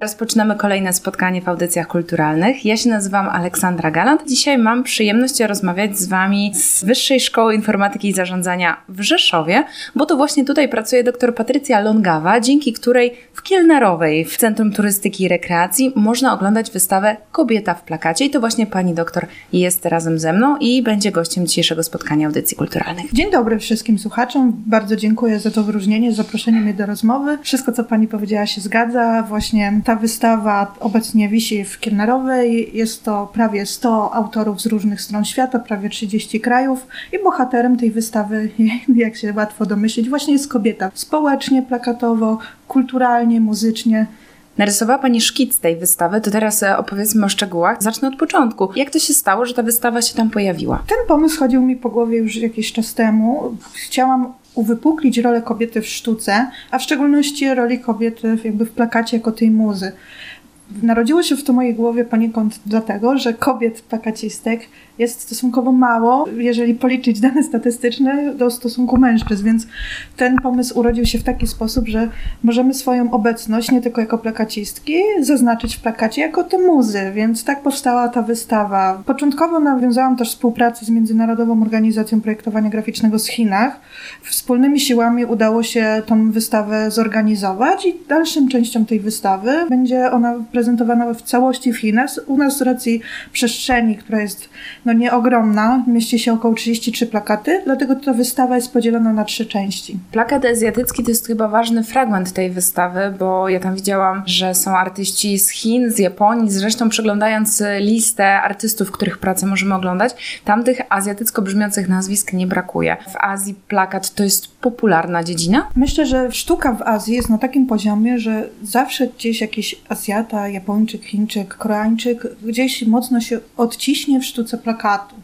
Rozpoczynamy kolejne spotkanie w audycjach kulturalnych. Ja się nazywam Aleksandra Galant. Dzisiaj mam przyjemność rozmawiać z Wami z Wyższej Szkoły Informatyki i Zarządzania w Rzeszowie, bo to właśnie tutaj pracuje dr Patrycja Longawa, dzięki której w Kielnarowej, w Centrum Turystyki i Rekreacji, można oglądać wystawę Kobieta w plakacie. I to właśnie pani doktor jest razem ze mną i będzie gościem dzisiejszego spotkania audycji kulturalnych. Dzień dobry wszystkim słuchaczom. Bardzo dziękuję za to wyróżnienie, zaproszenie mnie do rozmowy. Wszystko, co pani powiedziała, się zgadza. Właśnie ta wystawa obecnie wisi w Kielnarowej. Jest to prawie 100 autorów z różnych stron świata, prawie 30 krajów i bohaterem tej wystawy, jak się łatwo domyślić, właśnie jest kobieta. Społecznie, plakatowo, kulturalnie, muzycznie. Narysowała Pani szkic tej wystawy, to teraz e, opowiedzmy o szczegółach. Zacznę od początku. Jak to się stało, że ta wystawa się tam pojawiła? Ten pomysł chodził mi po głowie już jakiś czas temu. Chciałam uwypuklić rolę kobiety w sztuce, a w szczególności roli kobiety jakby w plakacie jako tej muzy. Narodziło się w to mojej głowie poniekąd dlatego, że kobiet plakacistek jest stosunkowo mało, jeżeli policzyć dane statystyczne do stosunku mężczyzn, więc ten pomysł urodził się w taki sposób, że możemy swoją obecność nie tylko jako plakacistki zaznaczyć w plakacie jako te muzy, więc tak powstała ta wystawa. Początkowo nawiązałam też współpracę z Międzynarodową Organizacją Projektowania Graficznego z Chinach. Wspólnymi siłami udało się tą wystawę zorganizować i dalszą częścią tej wystawy będzie ona prezentowana w całości w Chinach. U nas z racji przestrzeni, która jest no nie ogromna, mieści się około 33 plakaty, dlatego ta wystawa jest podzielona na trzy części. Plakat azjatycki to jest chyba ważny fragment tej wystawy, bo ja tam widziałam, że są artyści z Chin, z Japonii, zresztą przeglądając listę artystów, których pracę możemy oglądać, tam tych azjatycko brzmiących nazwisk nie brakuje. W Azji plakat to jest popularna dziedzina? Myślę, że sztuka w Azji jest na takim poziomie, że zawsze gdzieś jakiś Azjata, Japończyk, Chińczyk, Koreańczyk gdzieś mocno się odciśnie w sztuce plakatu.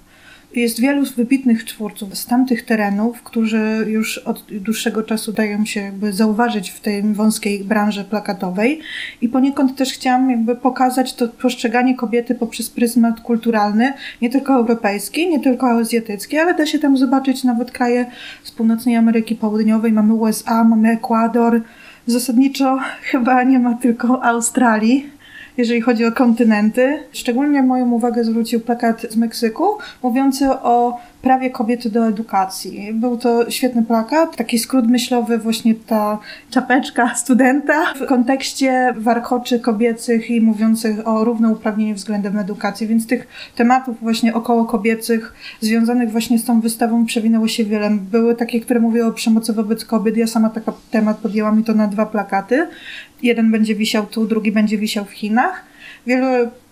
Jest wielu wybitnych twórców z tamtych terenów, którzy już od dłuższego czasu dają się jakby zauważyć w tej wąskiej branży plakatowej. I poniekąd też chciałam jakby pokazać to postrzeganie kobiety poprzez pryzmat kulturalny, nie tylko europejski, nie tylko azjatycki, ale da się tam zobaczyć nawet kraje z północnej Ameryki Południowej, mamy USA, mamy Ekwador, zasadniczo chyba nie ma tylko Australii, jeżeli chodzi o kontynenty. Szczególnie moją uwagę zwrócił plakat z Meksyku, mówiący o prawie kobiety do edukacji. Był to świetny plakat, taki skrót myślowy, właśnie ta czapeczka studenta w kontekście warkoczy kobiecych i mówiących o równouprawnieniu względem edukacji, więc tych tematów właśnie około kobiecych związanych właśnie z tą wystawą przewinęło się wiele. Były takie, które mówiły o przemocy wobec kobiet. Ja sama taki temat podjęłam i to na dwa plakaty. Jeden będzie wisiał tu, drugi będzie wisiał w Chinach. Wielu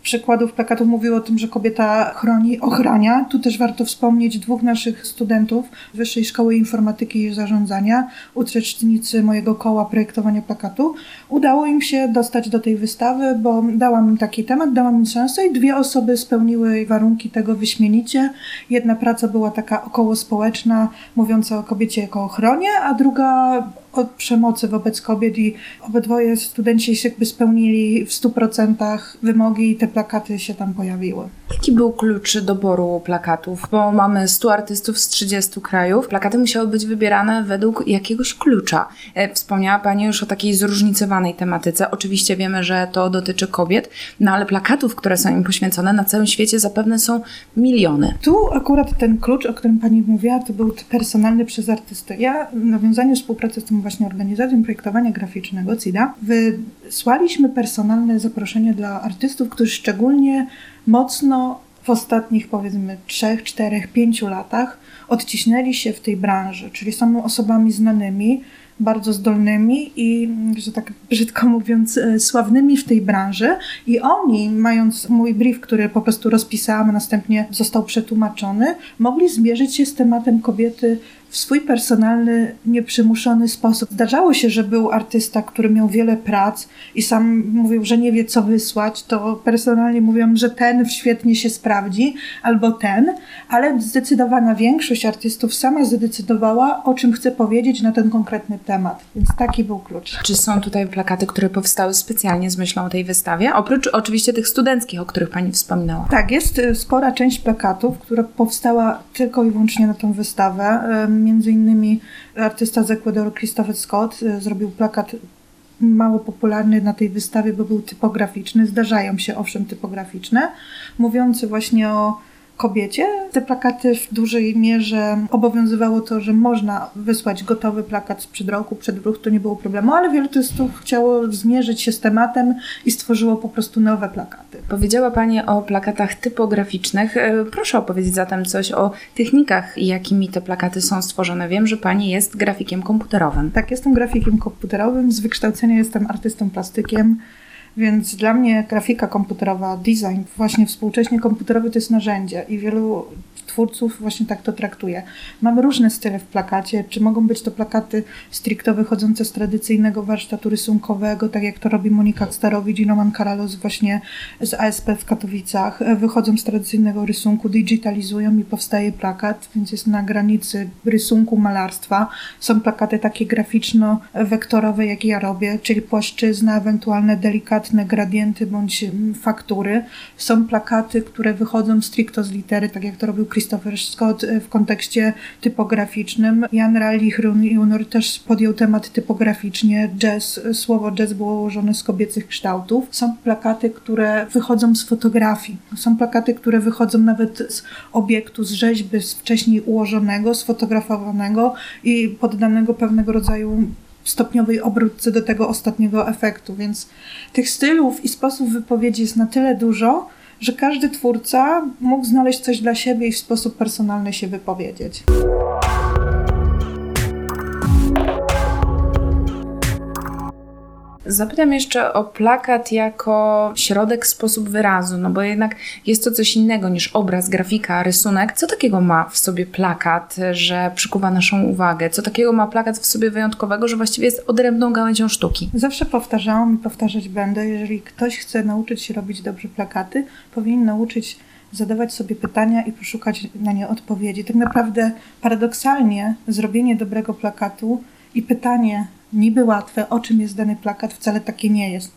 przykładów plakatów mówiło o tym, że kobieta chroni, ochrania. Tu też warto wspomnieć dwóch naszych studentów Wyższej Szkoły Informatyki i Zarządzania, uczestnicy mojego koła projektowania plakatu. Udało im się dostać do tej wystawy, bo dałam im taki temat, dałam im szansę i dwie osoby spełniły warunki tego wyśmienicie. Jedna praca była taka około społeczna, mówiąca o kobiecie jako ochronie, a druga od przemocy wobec kobiet i obydwoje studenci się jakby spełnili w 100% wymogi i te plakaty się tam pojawiły. Jaki był klucz doboru plakatów? Bo mamy 100 artystów z 30 krajów. Plakaty musiały być wybierane według jakiegoś klucza. E, wspomniała Pani już o takiej zróżnicowanej tematyce. Oczywiście wiemy, że to dotyczy kobiet, no ale plakatów, które są im poświęcone na całym świecie zapewne są miliony. Tu akurat ten klucz, o którym Pani mówiła, to był personalny przez artystę. Ja w nawiązaniu współpracy z tą właśnie organizacją projektowania graficznego CIDA wysłaliśmy personalne zaproszenie dla artystów, którzy szczególnie mocno w ostatnich powiedzmy 3, 4, 5 latach odciśnęli się w tej branży, czyli są osobami znanymi, bardzo zdolnymi i, że tak brzydko mówiąc, e, sławnymi w tej branży. I oni, mając mój brief, który po prostu rozpisałam, a następnie został przetłumaczony, mogli zmierzyć się z tematem kobiety w swój personalny, nieprzymuszony sposób. Zdarzało się, że był artysta, który miał wiele prac i sam mówił, że nie wie co wysłać, to personalnie mówią, że ten świetnie się sprawdzi, albo ten, ale zdecydowana większość artystów sama zdecydowała, o czym chce powiedzieć na ten konkretny temat. Więc taki był klucz. Czy są tutaj plakaty, które powstały specjalnie z myślą o tej wystawie? Oprócz oczywiście tych studenckich, o których Pani wspominała. Tak, jest y, spora część plakatów, która powstała tylko i wyłącznie na tą wystawę. Między innymi artysta z Ekwadoru Christopher Scott y, zrobił plakat mało popularny na tej wystawie, bo był typograficzny. Zdarzają się owszem typograficzne, mówiący właśnie o kobiecie. Te plakaty w dużej mierze obowiązywało to, że można wysłać gotowy plakat sprzed roku, przed ruch, to nie było problemu, ale wielu turystów chciało zmierzyć się z tematem i stworzyło po prostu nowe plakaty. Powiedziała Pani o plakatach typograficznych. E, Proszę opowiedzieć zatem coś o technikach, jakimi te plakaty są stworzone. Wiem, że Pani jest grafikiem komputerowym. Tak, jestem grafikiem komputerowym, z wykształcenia jestem artystą plastykiem, więc dla mnie grafika komputerowa, design, właśnie współcześnie komputerowy to jest narzędzie i wielu twórców właśnie tak to traktuje. Mamy różne style w plakacie, czy mogą być to plakaty stricte wychodzące z tradycyjnego warsztatu rysunkowego, tak jak to robi Monika Starowicz i Roman Karalos właśnie z ASP w Katowicach. Wychodzą z tradycyjnego rysunku, digitalizują i powstaje plakat, więc jest na granicy rysunku, malarstwa. Są plakaty takie graficzno-wektorowe, jak ja robię, czyli płaszczyzna, ewentualne delikatne gradienty bądź mm, faktury. Są plakaty, które wychodzą stricte z litery, tak jak to robił Christopher Scott e, w kontekście typograficznym. Jan Rallich Jr. też podjął temat typograficznie. Jazz, słowo jazz było ułożone z kobiecych kształtów. Są plakaty, które wychodzą z fotografii. Są plakaty, które wychodzą nawet z obiektu, z rzeźby z wcześniej ułożonego, sfotografowanego i poddanego pewnego rodzaju stopniowej obróbce do tego ostatniego efektu. Więc tych stylów i sposób wypowiedzi jest na tyle dużo, że każdy twórca mógł znaleźć coś dla siebie i w sposób personalny się wypowiedzieć. Zapytam jeszcze o plakat jako środek, sposób wyrazu, no bo jednak jest to coś innego niż obraz, grafika, rysunek. Co takiego ma w sobie plakat, że przykuwa naszą uwagę? Co takiego ma plakat w sobie wyjątkowego, że właściwie jest odrębną gałęzią sztuki? Zawsze powtarzałam i powtarzać będę, jeżeli ktoś chce nauczyć się robić dobrze plakaty, powinien nauczyć zadawać sobie pytania i poszukać na nie odpowiedzi. Tak naprawdę paradoksalnie zrobienie dobrego plakatu i pytanie niby łatwe, o czym jest dany plakat, wcale takie nie jest.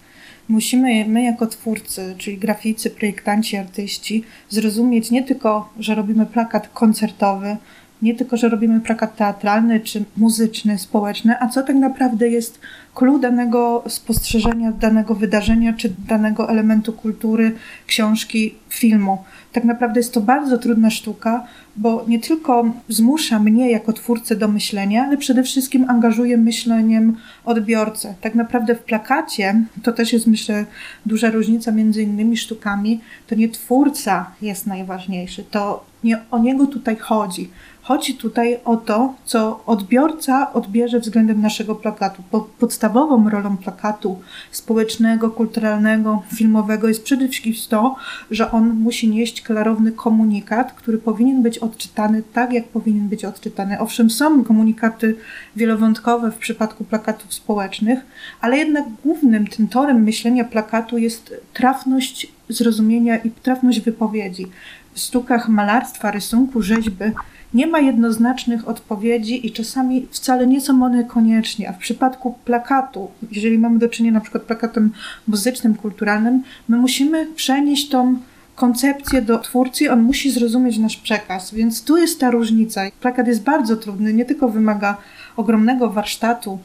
Musimy my jako twórcy, czyli graficy, projektanci, artyści, zrozumieć nie tylko, że robimy plakat koncertowy, nie tylko, że robimy plakat teatralny, czy muzyczny, społeczny, a co tak naprawdę jest clue danego spostrzeżenia, danego wydarzenia, czy danego elementu kultury, książki, filmu. Tak naprawdę jest to bardzo trudna sztuka, bo nie tylko zmusza mnie jako twórcę do myślenia, ale przede wszystkim angażuje myśleniem odbiorcę. Tak naprawdę w plakacie, to też jest myślę duża różnica między innymi sztukami, to nie twórca jest najważniejszy, to nie o niego tutaj chodzi. Chodzi tutaj o to, co odbiorca odbierze względem naszego plakatu. Podstawową rolą plakatu społecznego, kulturalnego, filmowego jest przede wszystkim to, że on musi nieść klarowny komunikat, który powinien być odczytany tak, jak powinien być odczytany. Owszem, są komunikaty wielowątkowe w przypadku plakatów społecznych, ale jednak głównym tym torem myślenia plakatu jest trafność zrozumienia i trafność wypowiedzi. Sztukach malarstwa, rysunku, rzeźby nie ma jednoznacznych odpowiedzi i czasami wcale nie są one koniecznie. A w przypadku plakatu, jeżeli mamy do czynienia na przykład plakatem muzycznym, kulturalnym, my musimy przenieść tą koncepcję do twórcy, on musi zrozumieć nasz przekaz, więc tu jest ta różnica. Plakat jest bardzo trudny, nie tylko wymaga ogromnego warsztatu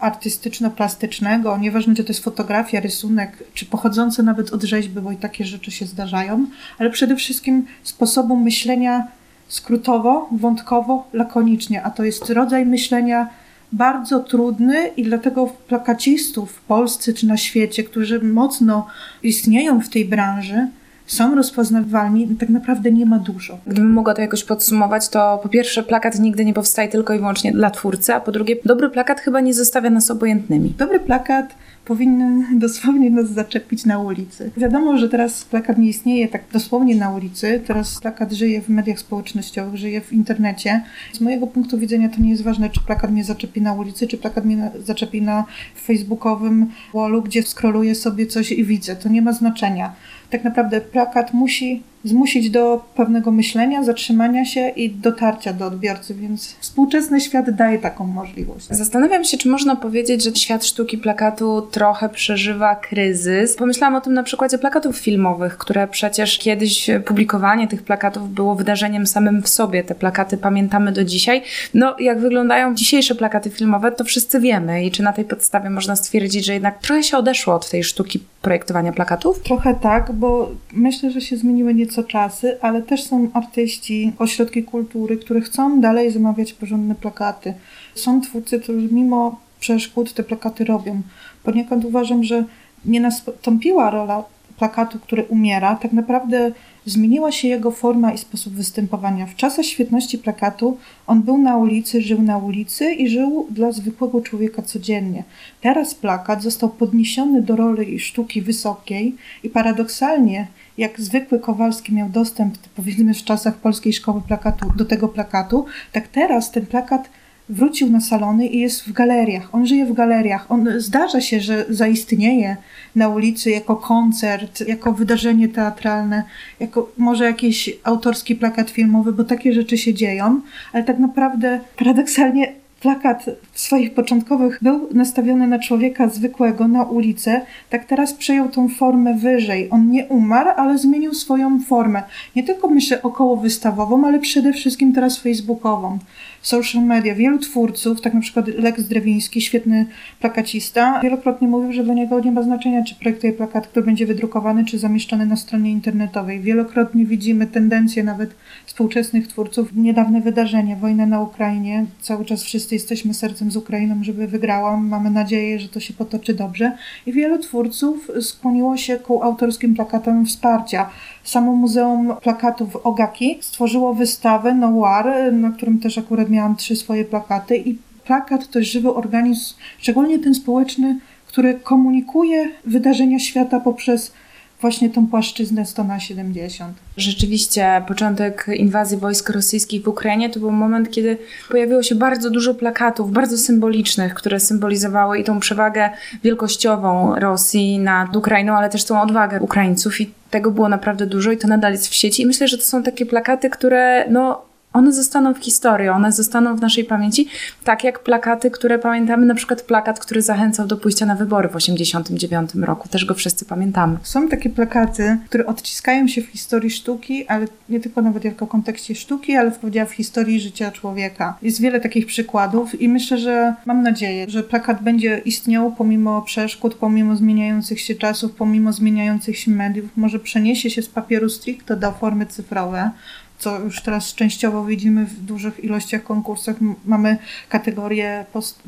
artystyczno-plastycznego, nieważne czy to jest fotografia, rysunek, czy pochodzące nawet od rzeźby, bo i takie rzeczy się zdarzają, ale przede wszystkim sposobu myślenia skrótowo, wątkowo, lakonicznie, a to jest rodzaj myślenia bardzo trudny i dlatego plakacistów w Polsce czy na świecie, którzy mocno istnieją w tej branży, są rozpoznawalni, tak naprawdę nie ma dużo. Gdybym mogła to jakoś podsumować, to po pierwsze plakat nigdy nie powstaje tylko i wyłącznie dla twórcy, a po drugie dobry plakat chyba nie zostawia nas obojętnymi. Dobry plakat powinien dosłownie nas zaczepić na ulicy. Wiadomo, że teraz plakat nie istnieje tak dosłownie na ulicy. Teraz plakat żyje w mediach społecznościowych, żyje w internecie. Z mojego punktu widzenia to nie jest ważne, czy plakat mnie zaczepi na ulicy, czy plakat mnie zaczepi na facebookowym wallu, gdzie scrolluję sobie coś i widzę. To nie ma znaczenia. Tak naprawdę plakat musi zmusić do pewnego myślenia, zatrzymania się i dotarcia do odbiorcy, więc współczesny świat daje taką możliwość. Zastanawiam się, czy można powiedzieć, że świat sztuki plakatu trochę przeżywa kryzys. Pomyślałam o tym na przykładzie plakatów filmowych, które przecież kiedyś publikowanie tych plakatów było wydarzeniem samym w sobie. Te plakaty pamiętamy do dzisiaj. No, jak wyglądają dzisiejsze plakaty filmowe, to wszyscy wiemy i czy na tej podstawie można stwierdzić, że jednak trochę się odeszło od tej sztuki projektowania plakatów? Trochę tak, bo myślę, że się zmieniły nieco czasy, ale też są artyści, ośrodki kultury, które chcą dalej zamawiać porządne plakaty. Są twórcy, którzy mimo przeszkód te plakaty robią. Poniekąd uważam, że nie nastąpiła rola plakatu, który umiera. Tak naprawdę zmieniła się jego forma i sposób występowania. W czasach świetności plakatu on był na ulicy, żył na ulicy i żył dla zwykłego człowieka codziennie. Teraz plakat został podniesiony do roli sztuki wysokiej i paradoksalnie, jak zwykły Kowalski miał dostęp, powiedzmy w czasach Polskiej Szkoły Plakatu, do tego plakatu, tak teraz ten plakat wrócił na salony i jest w galeriach. On żyje w galeriach. On zdarza się, że zaistnieje na ulicy jako koncert, jako wydarzenie teatralne, jako może jakiś autorski plakat filmowy, bo takie rzeczy się dzieją, ale tak naprawdę paradoksalnie plakat w swoich początkowych był nastawiony na człowieka zwykłego, na ulicę, tak teraz przejął tą formę wyżej. On nie umarł, ale zmienił swoją formę. Nie tylko myślę około wystawową, ale przede wszystkim teraz facebookową social media. Wielu twórców, tak na przykład Lex Drewiński, świetny plakacista, wielokrotnie mówił, że dla niego nie ma znaczenia, czy projektuje plakat, który będzie wydrukowany, czy zamieszczony na stronie internetowej. Wielokrotnie widzimy tendencje nawet współczesnych twórców. Niedawne wydarzenie, wojna na Ukrainie. Cały czas wszyscy jesteśmy sercem z Ukrainą, żeby wygrała. Mamy nadzieję, że to się potoczy dobrze. I wielu twórców skłoniło się ku autorskim plakatom wsparcia. Samo Muzeum Plakatów Ogaki stworzyło wystawę Noir, na którym też akurat miałam trzy swoje plakaty i plakat to żywy organizm, szczególnie ten społeczny, który komunikuje wydarzenia świata poprzez właśnie tą płaszczyznę 100 na 70. Rzeczywiście, początek inwazji wojsk rosyjskich w Ukrainie to był moment, kiedy pojawiło się bardzo dużo plakatów, bardzo symbolicznych, które symbolizowały i tą przewagę wielkościową Rosji nad Ukrainą, ale też tą odwagę Ukraińców i tego było naprawdę dużo i to nadal jest w sieci. I myślę, że to są takie plakaty, które no, one zostaną w historii, one zostaną w naszej pamięci, tak jak plakaty, które pamiętamy, na przykład plakat, który zachęcał do pójścia na wybory w 1989 roku, też go wszyscy pamiętamy. Są takie plakaty, które odciskają się w historii sztuki, ale nie tylko nawet jako kontekście sztuki, ale w, w historii życia człowieka. Jest wiele takich przykładów i myślę, że mam nadzieję, że plakat będzie istniał pomimo przeszkód, pomimo zmieniających się czasów, pomimo zmieniających się mediów, może przeniesie się z papieru stricte do formy cyfrowe, co już teraz częściowo widzimy w dużych ilościach konkursach. Mamy kategorię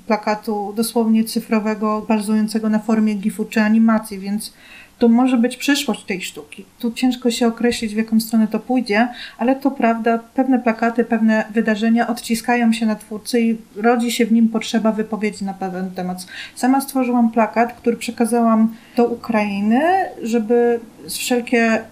plakatu dosłownie cyfrowego, bazującego na formie GIF-u czy animacji, więc to może być przyszłość tej sztuki. Tu ciężko się określić, w jaką stronę to pójdzie, ale to prawda, pewne plakaty, pewne wydarzenia odciskają się na twórcy i rodzi się w nim potrzeba wypowiedzi na pewien temat. Sama stworzyłam plakat, który przekazałam do Ukrainy, żeby wszelkie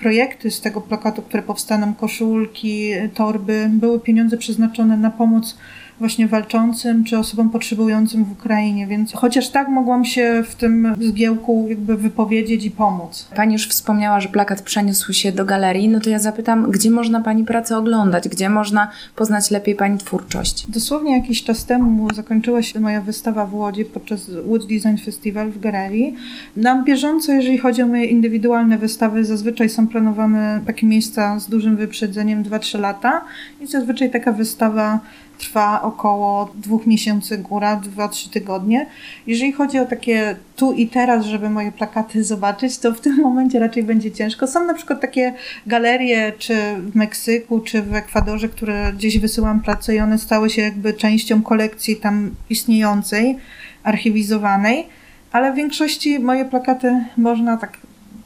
projekty z tego plakatu, które powstaną, koszulki, torby, były pieniądze przeznaczone na pomoc właśnie walczącym czy osobom potrzebującym w Ukrainie, więc chociaż tak mogłam się w tym zgiełku jakby wypowiedzieć i pomóc. Pani już wspomniała, że plakat przeniósł się do galerii, no to ja zapytam, gdzie można Pani pracę oglądać, gdzie można poznać lepiej Pani twórczość? Dosłownie jakiś czas temu zakończyła się moja wystawa w Łodzi podczas Łódź Design Festival w galerii. Na bieżąco, jeżeli chodzi o moje indywidualne wystawy, zazwyczaj są planowane takie miejsca z dużym wyprzedzeniem 2-3 lata i zazwyczaj taka wystawa trwa około dwóch miesięcy góra, dwa, trzy tygodnie. Jeżeli chodzi o takie tu i teraz, żeby moje plakaty zobaczyć, to w tym momencie raczej będzie ciężko. Są na przykład takie galerie, czy w Meksyku, czy w Ekwadorze, które gdzieś wysyłam pracę i one stały się jakby częścią kolekcji tam istniejącej, archiwizowanej, ale w większości moje plakaty można tak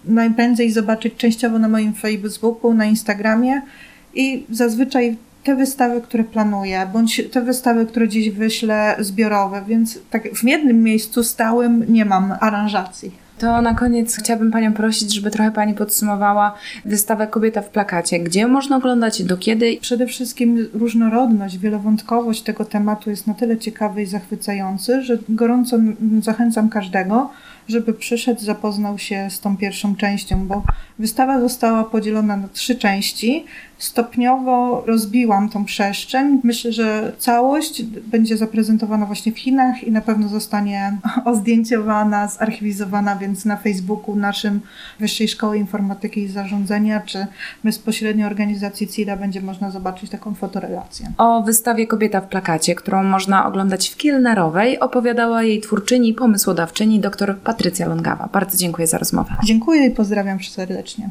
najprędzej zobaczyć częściowo na moim Facebooku, na Instagramie i zazwyczaj te wystawy, które planuję, bądź te wystawy, które gdzieś wyślę zbiorowe, więc tak w jednym miejscu stałym nie mam aranżacji. To na koniec chciałabym Panią prosić, żeby trochę Pani podsumowała wystawę Kobieta w plakacie. Gdzie można oglądać, do kiedy? Przede wszystkim różnorodność, wielowątkowość tego tematu jest na tyle ciekawy i zachwycający, że gorąco zachęcam każdego, żeby przyszedł, zapoznał się z tą pierwszą częścią, bo wystawa została podzielona na trzy części. Stopniowo rozbiłam tą przestrzeń. Myślę, że całość będzie zaprezentowana właśnie w Chinach i na pewno zostanie ozdjęciowana, zarchiwizowana, więc na Facebooku naszym Wyższej Szkoły Informatyki i Zarządzania, czy bezpośrednio organizacji CIDA będzie można zobaczyć taką fotorelację. O wystawie Kobieta w plakacie, którą można oglądać w Kielnerowej, opowiadała jej twórczyni i pomysłodawczyni dr Patrycja Longawa. Bardzo dziękuję za rozmowę. Dziękuję i pozdrawiam serdecznie.